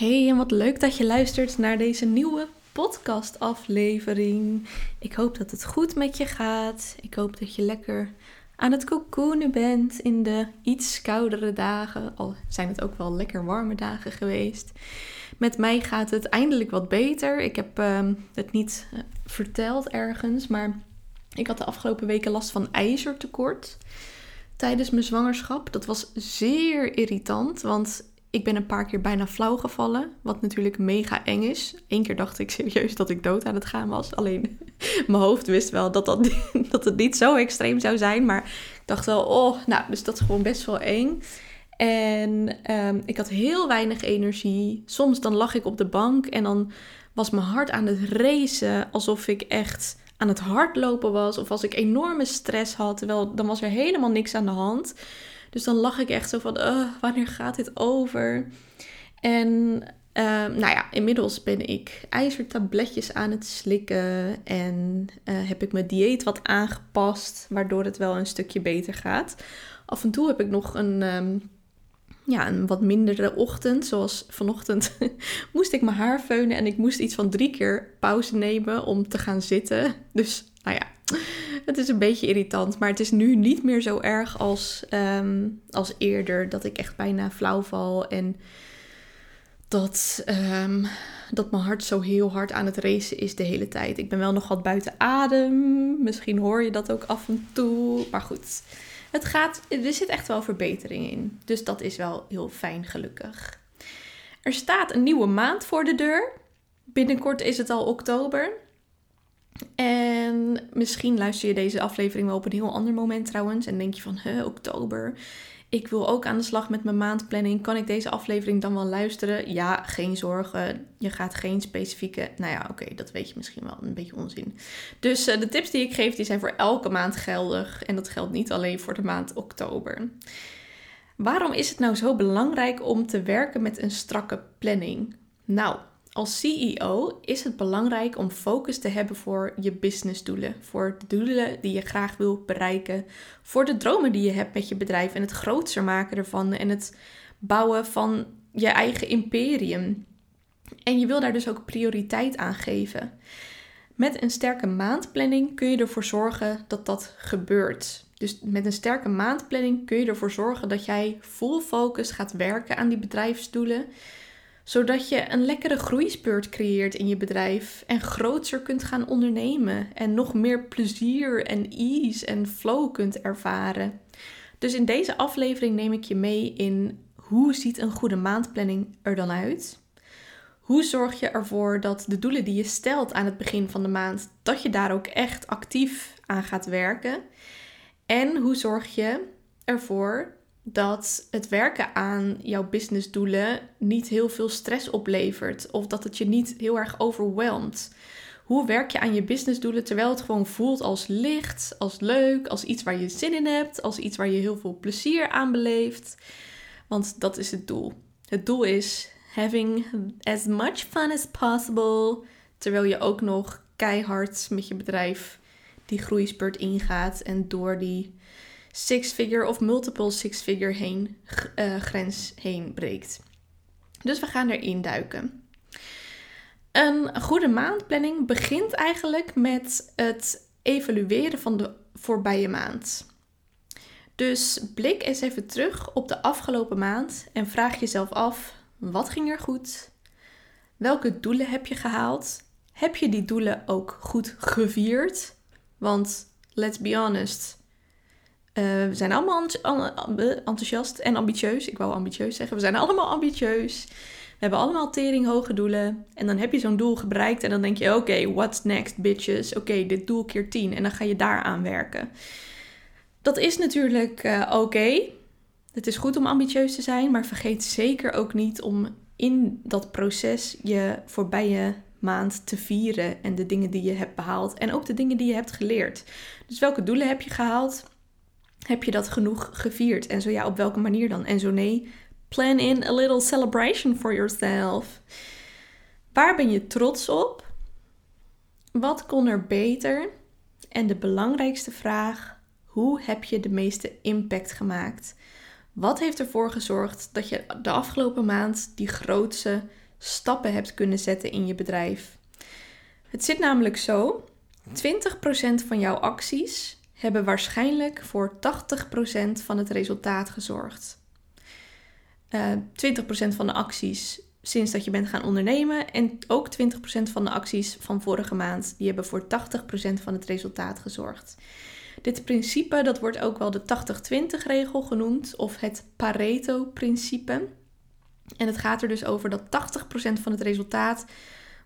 Hey, en wat leuk dat je luistert naar deze nieuwe podcastaflevering. Ik hoop dat het goed met je gaat. Ik hoop dat je lekker aan het cocoonen bent in de iets koudere dagen. Al zijn het ook wel lekker warme dagen geweest. Met mij gaat het eindelijk wat beter. Ik heb ehm, het niet eh, verteld ergens, maar ik had de afgelopen weken last van ijzertekort tijdens mijn zwangerschap. Dat was zeer irritant, want ik ben een paar keer bijna flauw gevallen, wat natuurlijk mega eng is. Eén keer dacht ik serieus dat ik dood aan het gaan was. Alleen mijn hoofd wist wel dat, dat, dat het niet zo extreem zou zijn. Maar ik dacht wel, oh, nou, dus dat is gewoon best wel eng. En um, ik had heel weinig energie. Soms dan lag ik op de bank en dan was mijn hart aan het racen. Alsof ik echt aan het hardlopen was. Of als ik enorme stress had. Terwijl dan was er helemaal niks aan de hand. Dus dan lag ik echt zo van, wanneer gaat dit over? En uh, nou ja, inmiddels ben ik ijzertabletjes aan het slikken en uh, heb ik mijn dieet wat aangepast, waardoor het wel een stukje beter gaat. Af en toe heb ik nog een, um, ja, een wat mindere ochtend, zoals vanochtend moest ik mijn haar feunen en ik moest iets van drie keer pauze nemen om te gaan zitten. Dus nou ja, het is een beetje irritant, maar het is nu niet meer zo erg als, um, als eerder. Dat ik echt bijna flauw val en dat, um, dat mijn hart zo heel hard aan het racen is de hele tijd. Ik ben wel nog wat buiten adem. Misschien hoor je dat ook af en toe. Maar goed, het gaat, er zit echt wel verbetering in. Dus dat is wel heel fijn, gelukkig. Er staat een nieuwe maand voor de deur. Binnenkort is het al oktober. En misschien luister je deze aflevering wel op een heel ander moment trouwens. En denk je van, hè, oktober. Ik wil ook aan de slag met mijn maandplanning. Kan ik deze aflevering dan wel luisteren? Ja, geen zorgen. Je gaat geen specifieke. Nou ja, oké, dat weet je misschien wel. Een beetje onzin. Dus uh, de tips die ik geef, die zijn voor elke maand geldig. En dat geldt niet alleen voor de maand oktober. Waarom is het nou zo belangrijk om te werken met een strakke planning? Nou, als CEO is het belangrijk om focus te hebben voor je businessdoelen. Voor de doelen die je graag wil bereiken. Voor de dromen die je hebt met je bedrijf en het grootser maken ervan. En het bouwen van je eigen imperium. En je wil daar dus ook prioriteit aan geven. Met een sterke maandplanning kun je ervoor zorgen dat dat gebeurt. Dus met een sterke maandplanning kun je ervoor zorgen dat jij full focus gaat werken aan die bedrijfsdoelen zodat je een lekkere groeispurt creëert in je bedrijf en groter kunt gaan ondernemen en nog meer plezier en ease en flow kunt ervaren. Dus in deze aflevering neem ik je mee in hoe ziet een goede maandplanning er dan uit? Hoe zorg je ervoor dat de doelen die je stelt aan het begin van de maand, dat je daar ook echt actief aan gaat werken? En hoe zorg je ervoor dat het werken aan jouw businessdoelen niet heel veel stress oplevert of dat het je niet heel erg overweldigt. Hoe werk je aan je businessdoelen terwijl het gewoon voelt als licht, als leuk, als iets waar je zin in hebt, als iets waar je heel veel plezier aan beleeft? Want dat is het doel. Het doel is having as much fun as possible, terwijl je ook nog keihard met je bedrijf die groeispurt ingaat en door die six-figure of multiple six-figure heen, uh, grens heen breekt. Dus we gaan erin duiken. Een goede maandplanning begint eigenlijk met het evalueren van de voorbije maand. Dus blik eens even terug op de afgelopen maand en vraag jezelf af: wat ging er goed? Welke doelen heb je gehaald? Heb je die doelen ook goed gevierd? Want let's be honest, uh, we zijn allemaal enthousiast en ambitieus. Ik wou ambitieus zeggen. We zijn allemaal ambitieus. We hebben allemaal tering hoge doelen. En dan heb je zo'n doel bereikt en dan denk je: oké, what's next, bitches? Oké, dit doel keer 10. En dan ga je daaraan werken. Dat is natuurlijk uh, oké. Het is goed om ambitieus te zijn, maar vergeet zeker ook niet om in dat proces je voorbije maand te vieren en de dingen die je hebt behaald en ook de dingen die je hebt geleerd. Dus welke doelen heb je gehaald? Heb je dat genoeg gevierd? En zo ja, op welke manier dan? En zo nee, plan in a little celebration for yourself. Waar ben je trots op? Wat kon er beter? En de belangrijkste vraag: hoe heb je de meeste impact gemaakt? Wat heeft ervoor gezorgd dat je de afgelopen maand die grootste stappen hebt kunnen zetten in je bedrijf. Het zit namelijk zo: 20% van jouw acties hebben waarschijnlijk voor 80% van het resultaat gezorgd. Uh, eh, 20% van de acties sinds dat je bent gaan ondernemen en ook 20% van de acties van vorige maand, die hebben voor 80% van het resultaat gezorgd. Dit principe dat wordt ook wel de 80-20 regel genoemd of het Pareto-principe. En het gaat er dus over dat 80% van het resultaat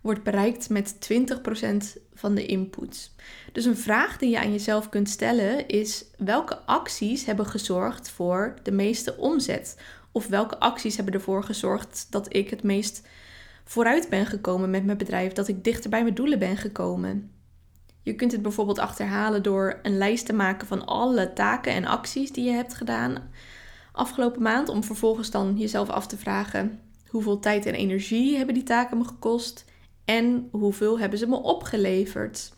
wordt bereikt met 20% van de input. Dus een vraag die je aan jezelf kunt stellen is: welke acties hebben gezorgd voor de meeste omzet? Of welke acties hebben ervoor gezorgd dat ik het meest vooruit ben gekomen met mijn bedrijf, dat ik dichter bij mijn doelen ben gekomen? Je kunt het bijvoorbeeld achterhalen door een lijst te maken van alle taken en acties die je hebt gedaan afgelopen maand, om vervolgens dan jezelf af te vragen: hoeveel tijd en energie hebben die taken me gekost en hoeveel hebben ze me opgeleverd?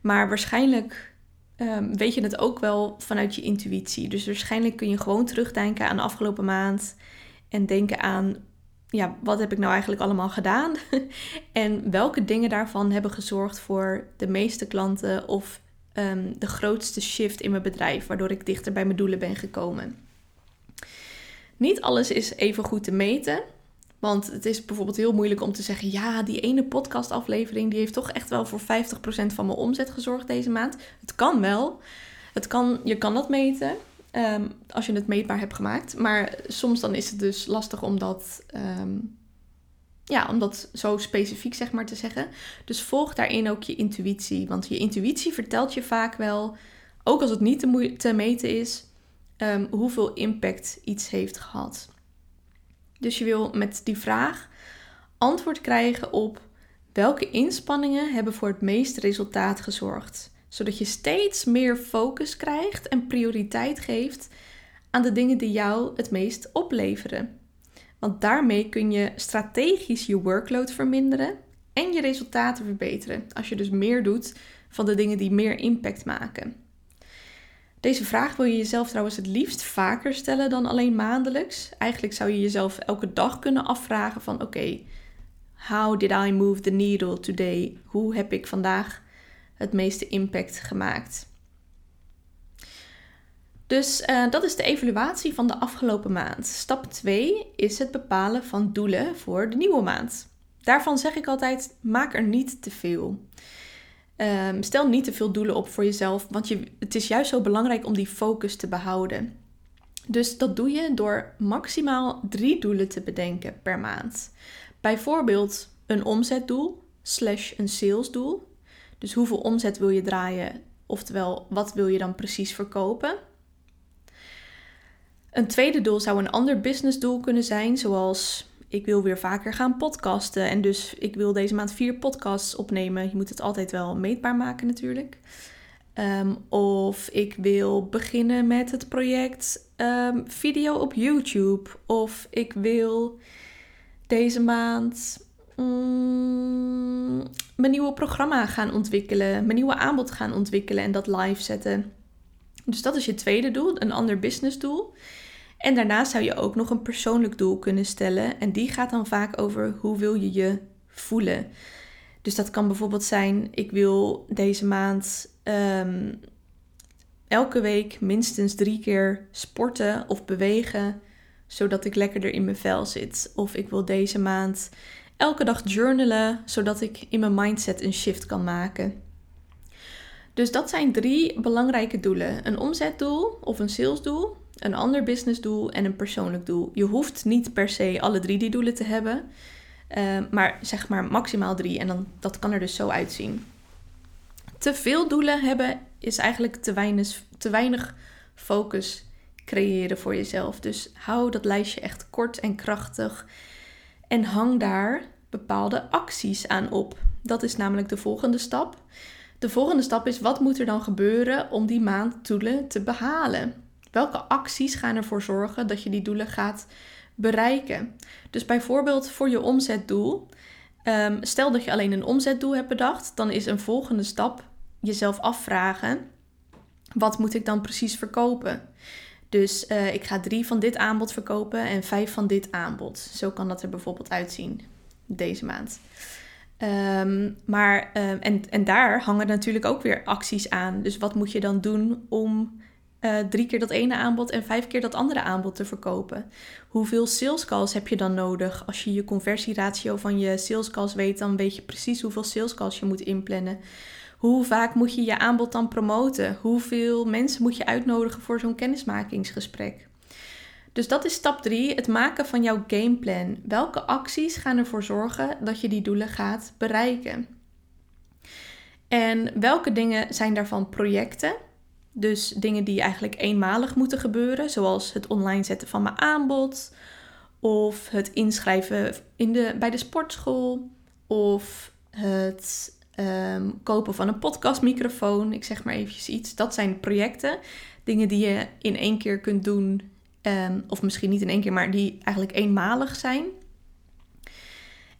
Maar waarschijnlijk um, weet je het ook wel vanuit je intuïtie. Dus waarschijnlijk kun je gewoon terugdenken aan de afgelopen maand en denken aan, ja, wat heb ik nou eigenlijk allemaal gedaan? en welke dingen daarvan hebben gezorgd voor de meeste klanten of ehm, de grootste shift in mijn bedrijf, waardoor ik dichter bij mijn doelen ben gekomen. Niet alles is even goed te meten. Want het is bijvoorbeeld heel moeilijk om te zeggen: ja, die ene podcastaflevering die heeft toch echt wel voor 50% van mijn omzet gezorgd deze maand. Het kan wel. Het kan, je kan dat meten um, als je het meetbaar hebt gemaakt. Maar soms dan is het dus lastig om dat, ehm, ja, om dat zo specifiek zeg maar te zeggen. Dus volg daarin ook je intuïtie. Want je intuïtie vertelt je vaak wel, ook als het niet te, te meten is, um, hoeveel impact iets heeft gehad. Dus je wil met die vraag antwoord krijgen op welke inspanningen hebben voor het meeste resultaat gezorgd. Zodat je steeds meer focus krijgt en prioriteit geeft aan de dingen die jou het meest opleveren. Want daarmee kun je strategisch je workload verminderen en je resultaten verbeteren. Als je dus meer doet van de dingen die meer impact maken. Deze vraag wil je jezelf trouwens het liefst vaker stellen dan alleen maandelijks. Eigenlijk zou je jezelf elke dag kunnen afvragen van oké, how did I move the needle today? Hoe heb ik vandaag het meeste impact gemaakt? Dus uh, dat is de evaluatie van de afgelopen maand. Stap 2 is het bepalen van doelen voor de nieuwe maand. Daarvan zeg ik altijd: maak er niet te veel. Um, stel niet te veel doelen op voor jezelf, want je, het is juist zo belangrijk om die focus te behouden. Dus dat doe je door maximaal drie doelen te bedenken per maand. Bijvoorbeeld een omzetdoel slash een salesdoel. Dus hoeveel omzet wil je draaien, oftewel wat wil je dan precies verkopen. Een tweede doel zou een ander businessdoel kunnen zijn, zoals ik wil weer vaker gaan podcasten. En dus ik wil deze maand vier podcasts opnemen. Je moet het altijd wel meetbaar maken natuurlijk. Ehm, of ik wil beginnen met het project um, video op YouTube. Of ik wil deze maand mm, mijn nieuwe programma gaan ontwikkelen. Mijn nieuwe aanbod gaan ontwikkelen en dat live zetten. Dus dat is je tweede doel, een ander businessdoel. En daarnaast zou je ook nog een persoonlijk doel kunnen stellen. En die gaat dan vaak over hoe wil je je voelen. Dus dat kan bijvoorbeeld zijn: ik wil deze maand ehm, elke week minstens drie keer sporten of bewegen, zodat ik lekkerder in mijn vel zit. Of ik wil deze maand elke dag journalen, zodat ik in mijn mindset een shift kan maken. Dus dat zijn drie belangrijke doelen: een omzetdoel of een salesdoel een ander businessdoel en een persoonlijk doel. Je hoeft niet per se alle drie die doelen te hebben, uh, maar zeg maar maximaal drie en dan, dat kan er dus zo uitzien. Te veel doelen hebben is eigenlijk te weinig, te weinig focus creëren voor jezelf. Dus hou dat lijstje echt kort en krachtig en hang daar bepaalde acties aan op. Dat is namelijk de volgende stap. De volgende stap is wat moet er dan gebeuren om die maanddoelen te behalen? Welke acties gaan ervoor zorgen dat je die doelen gaat bereiken? Dus bijvoorbeeld voor je omzetdoel. Um, stel dat je alleen een omzetdoel hebt bedacht, dan is een volgende stap jezelf afvragen: wat moet ik dan precies verkopen? Dus uh, ik ga drie van dit aanbod verkopen en vijf van dit aanbod. Zo kan dat er bijvoorbeeld uitzien deze maand. Um, maar, um, en, en daar hangen natuurlijk ook weer acties aan. Dus wat moet je dan doen om uh, drie keer dat ene aanbod en vijf keer dat andere aanbod te verkopen? Hoeveel sales calls heb je dan nodig? Als je je conversieratio van je sales calls weet, dan weet je precies hoeveel sales calls je moet inplannen. Hoe vaak moet je je aanbod dan promoten? Hoeveel mensen moet je uitnodigen voor zo'n kennismakingsgesprek? Dus dat is stap 3, het maken van jouw gameplan. Welke acties gaan ervoor zorgen dat je die doelen gaat bereiken? En welke dingen zijn daarvan projecten? Dus dingen die eigenlijk eenmalig moeten gebeuren, zoals het online zetten van mijn aanbod, of het inschrijven in de, bij de sportschool, of het Ehm, kopen van een podcastmicrofoon. Ik zeg maar eventjes iets. Dat zijn projecten. Dingen die je in één keer kunt doen. Ehm, of misschien niet in één keer, maar die eigenlijk eenmalig zijn.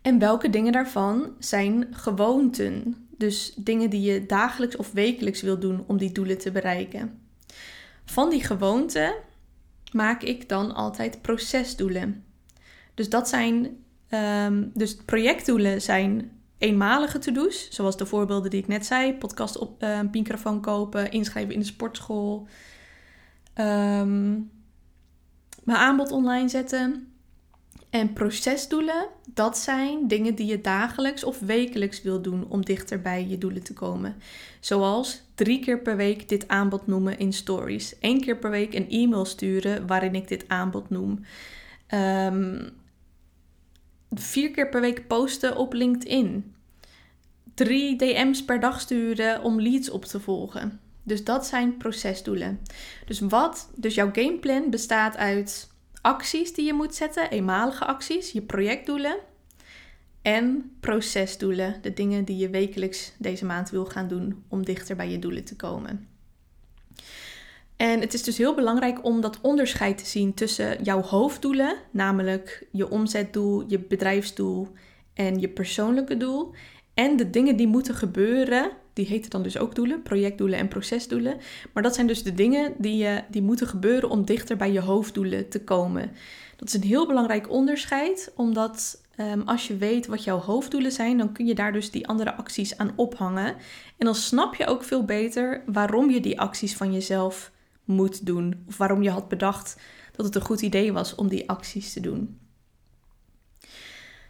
En welke dingen daarvan zijn gewoonten? Dus dingen die je dagelijks of wekelijks wil doen om die doelen te bereiken. Van die gewoonten maak ik dan altijd procesdoelen. Dus dat zijn. Um, dus projectdoelen zijn eenmalige to-do's, zoals de voorbeelden die ik net zei: podcast op uh, microfoon kopen, inschrijven in de sportschool, um, mijn aanbod online zetten. En procesdoelen, dat zijn dingen die je dagelijks of wekelijks wil doen om dichter bij je doelen te komen. Zoals drie keer per week dit aanbod noemen in stories. Eén keer per week een e-mail sturen waarin ik dit aanbod noem. Um, vier keer per week posten op LinkedIn. Drie DM's per dag sturen om leads op te volgen. Dus dat zijn procesdoelen. Dus wat? Dus jouw gameplan bestaat uit acties die je moet zetten, eenmalige acties, je projectdoelen en procesdoelen, de dingen die je wekelijks deze maand wil gaan doen om dichter bij je doelen te komen. En het is dus heel belangrijk om dat onderscheid te zien tussen jouw hoofddoelen, namelijk je omzetdoel, je bedrijfsdoel en je persoonlijke doel. En de dingen die moeten gebeuren, die heten dan dus ook doelen, projectdoelen en procesdoelen. Maar dat zijn dus de dingen die, je, die moeten gebeuren om dichter bij je hoofddoelen te komen. Dat is een heel belangrijk onderscheid, omdat um, als je weet wat jouw hoofddoelen zijn, dan kun je daar dus die andere acties aan ophangen. En dan snap je ook veel beter waarom je die acties van jezelf moet doen. Of waarom je had bedacht dat het een goed idee was om die acties te doen.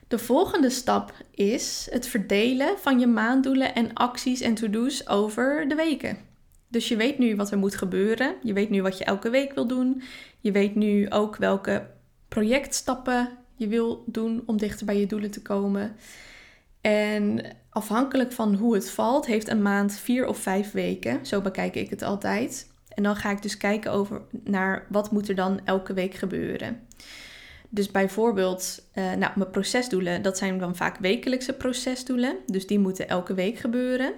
De volgende stap is het verdelen van je maanddoelen en acties en to-do's over de weken. Dus je weet nu wat er moet gebeuren. Je weet nu wat je elke week wil doen. Je weet nu ook welke projectstappen je wil doen om dichter bij je doelen te komen. En afhankelijk van hoe het valt, heeft een maand vier of vijf weken. Zo bekijk ik het altijd. En dan ga ik dus kijken over naar wat moet er dan elke week gebeuren. Dus bijvoorbeeld, uh, nou, mijn procesdoelen, dat zijn dan vaak wekelijkse procesdoelen. Dus die moeten elke week gebeuren.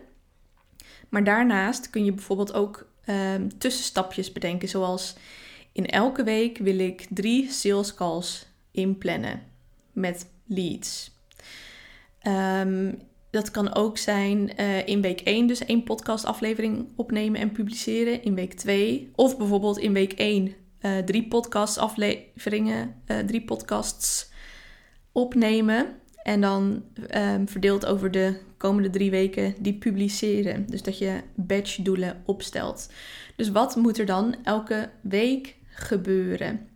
Maar daarnaast kun je bijvoorbeeld ook um, tussenstapjes bedenken, zoals in elke week wil ik drie sales calls inplannen met leads. Um, dat kan ook zijn uh, in week 1 dus één podcastaflevering opnemen en publiceren. In week 2 of bijvoorbeeld in week 1 eh, drie podcastafleveringen, uh, drie podcasts opnemen. En dan um, verdeeld over de komende drie weken die publiceren. Dus dat je batch doelen opstelt. Dus wat moet er dan elke week gebeuren?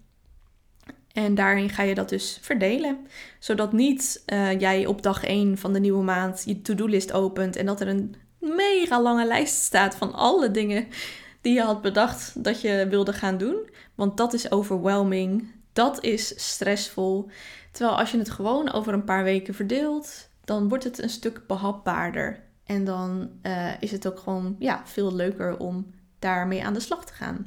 En daarin ga je dat dus verdelen. Zodat niet uh, jij op dag 1 van de nieuwe maand je to-do-list opent en dat er een mega lange lijst staat van alle dingen die je had bedacht dat je wilde gaan doen. Want dat is overwhelming. Dat is stressvol. Terwijl als je het gewoon over een paar weken verdeelt, dan wordt het een stuk behapbaarder. En dan uh, is het ook gewoon ja, veel leuker om daarmee aan de slag te gaan.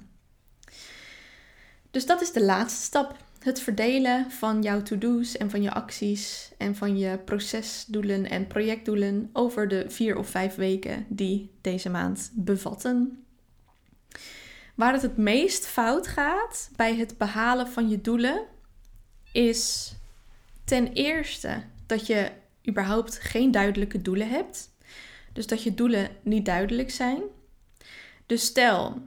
Dus dat is de laatste stap het verdelen van jouw to-do's en van je acties en van je procesdoelen en projectdoelen over de vier of vijf weken die deze maand bevatten. Waar het het meest fout gaat bij het behalen van je doelen is ten eerste dat je überhaupt geen duidelijke doelen hebt. Dus dat je doelen niet duidelijk zijn. Dus stel,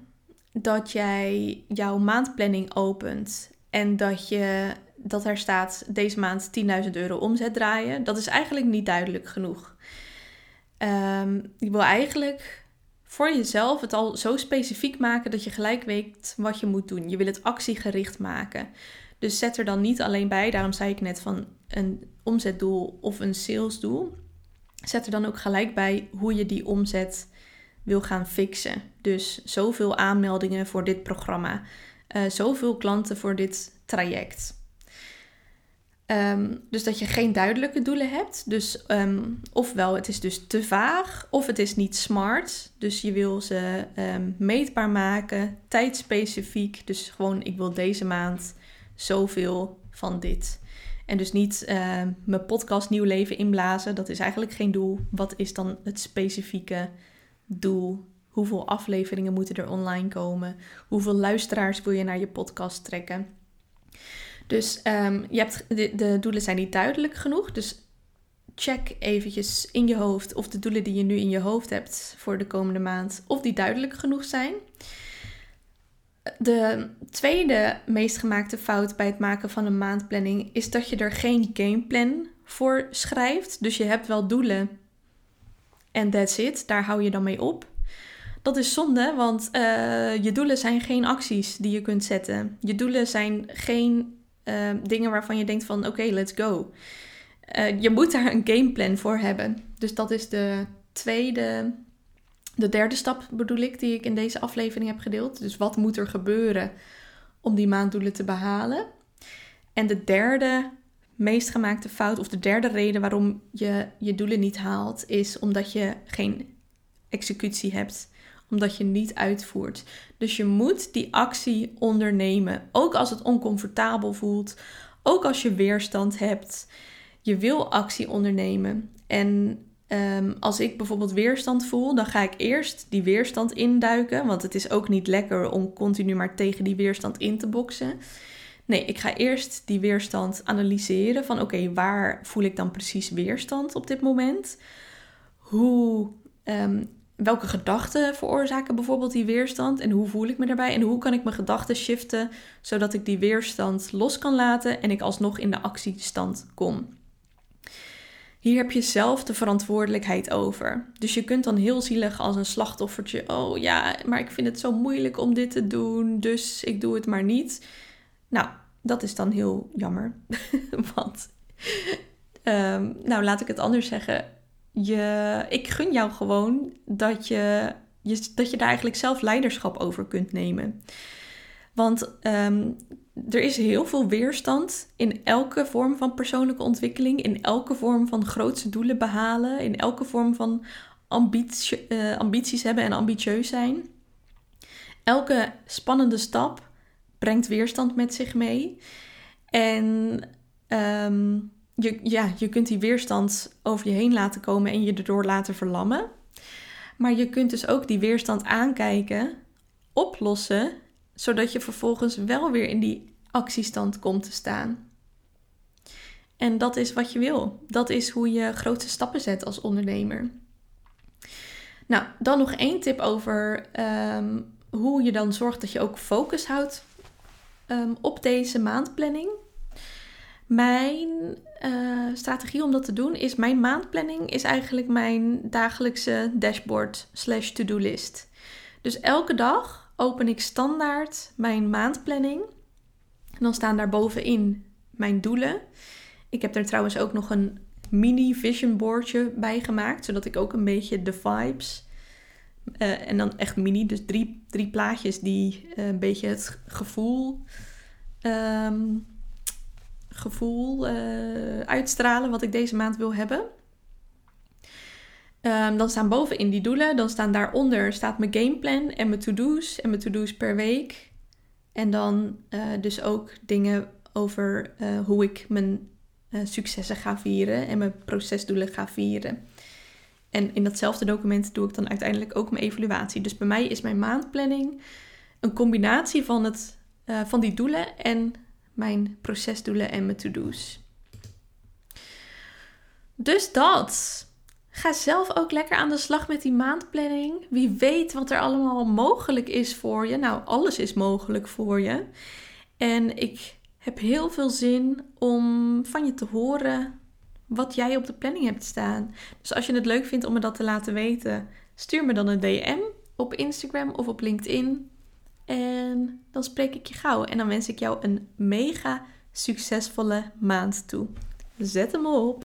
dat jij jouw maandplanning opent en dat, je, dat er staat deze maand 10.000 euro omzet draaien, dat is eigenlijk niet duidelijk genoeg. Um, je wil eigenlijk voor jezelf het al zo specifiek maken dat je gelijk weet wat je moet doen. Je wil het actiegericht maken. Dus zet er dan niet alleen bij, daarom zei ik net van een omzetdoel of een salesdoel. Zet er dan ook gelijk bij hoe je die omzet wil gaan fixen. Dus zoveel aanmeldingen voor dit programma, uh, zoveel klanten voor dit traject. Ehm, dus dat je geen duidelijke doelen hebt. Dus um, ofwel het is dus te vaag, of het is niet smart. Dus je wil ze um, meetbaar maken, tijdspecifiek. Dus gewoon, ik wil deze maand zoveel van dit. En dus niet mijn podcast nieuw leven inblazen. Dat is eigenlijk geen doel. Wat is dan het specifieke doel? Hoeveel afleveringen moeten er online komen? Hoeveel luisteraars wil je naar je podcast trekken? Dus um, je hebt, de, doelen zijn niet duidelijk genoeg. Dus check eventjes in je hoofd of de doelen die je nu in je hoofd hebt voor de komende maand, of die duidelijk genoeg zijn. De tweede meest gemaakte fout bij het maken van een maandplanning is dat je er geen gameplan voor schrijft. Dus je hebt wel doelen en that's it, daar hou je dan mee op. Dat is zonde, want uh, je doelen zijn geen acties die je kunt zetten. Je doelen zijn geen Ehm, dingen waarvan je denkt van oké, let's go. Uh, je moet daar een gameplan voor hebben. Dus dat is de tweede, de derde stap bedoel ik, die ik in deze aflevering heb gedeeld. Dus wat moet er gebeuren om die maanddoelen te behalen? En de derde meest gemaakte fout, of de derde reden waarom je je doelen niet haalt, is omdat je geen executie hebt omdat je niet uitvoert. Dus je moet die actie ondernemen, ook als het oncomfortabel voelt, ook als je weerstand hebt. Je wil actie ondernemen. En ehm, als ik bijvoorbeeld weerstand voel, dan ga ik eerst die weerstand induiken, want het is ook niet lekker om continu maar tegen die weerstand in te boksen. Nee, ik ga eerst die weerstand analyseren van oké, waar voel ik dan precies weerstand op dit moment? Hoe ehm, welke gedachten veroorzaken bijvoorbeeld die weerstand en hoe voel ik me daarbij en hoe kan ik mijn gedachten shiften zodat ik die weerstand los kan laten en ik alsnog in de actiestand kom. Hier heb je zelf de verantwoordelijkheid over. Dus je kunt dan heel zielig als een slachtoffertje, oh ja, maar ik vind het zo moeilijk om dit te doen, dus ik doe het maar niet. Nou, dat is dan heel jammer. Want, um, nou laat ik het anders zeggen je, ik gun jou gewoon dat je, je, dat je daar eigenlijk zelf leiderschap over kunt nemen. Want um, er is heel veel weerstand in elke vorm van persoonlijke ontwikkeling, in elke vorm van grootste doelen behalen, in elke vorm van ambitie, uh, ambities hebben en ambitieus zijn. Elke spannende stap brengt weerstand met zich mee. En um, je, ja, je kunt die weerstand over je heen laten komen en je erdoor laten verlammen. Maar je kunt dus ook die weerstand aankijken, oplossen, zodat je vervolgens wel weer in die actiestand komt te staan. En dat is wat je wil. Dat is hoe je grootste stappen zet als ondernemer. Nou, dan nog één tip over ehm, hoe je dan zorgt dat je ook focus houdt um, op deze maandplanning. Mijn uh, strategie om dat te doen is mijn maandplanning is eigenlijk mijn dagelijkse dashboard slash to-do list. Dus elke dag open ik standaard mijn maandplanning. En dan staan daar bovenin mijn doelen. Ik heb er trouwens ook nog een mini vision boardje bij gemaakt, zodat ik ook een beetje de vibes uh, en dan echt mini, dus drie, drie plaatjes die uh, een beetje het gevoel um, gevoel uh, uitstralen wat ik deze maand wil hebben. Um, dan staan bovenin die doelen. Dan staan daaronder staat mijn gameplan en mijn to-do's en mijn to-do's per week. En dan uh, dus ook dingen over uh, hoe ik mijn successen ga vieren en mijn procesdoelen ga vieren. En in datzelfde document doe ik dan uiteindelijk ook mijn evaluatie. Dus bij mij is mijn maandplanning een combinatie van, het, van die doelen en mijn procesdoelen en mijn to-do's. Dus dat. Ga zelf ook lekker aan de slag met die maandplanning. Wie weet wat er allemaal mogelijk is voor je. Nou, alles is mogelijk voor je. En ik heb heel veel zin om van je te horen wat jij op de planning hebt staan. Dus als je het leuk vindt om me dat te laten weten, stuur me dan een DM op Instagram of op LinkedIn. En dan spreek ik je gauw. En dan wens ik jou een mega succesvolle maand toe. Zet hem op!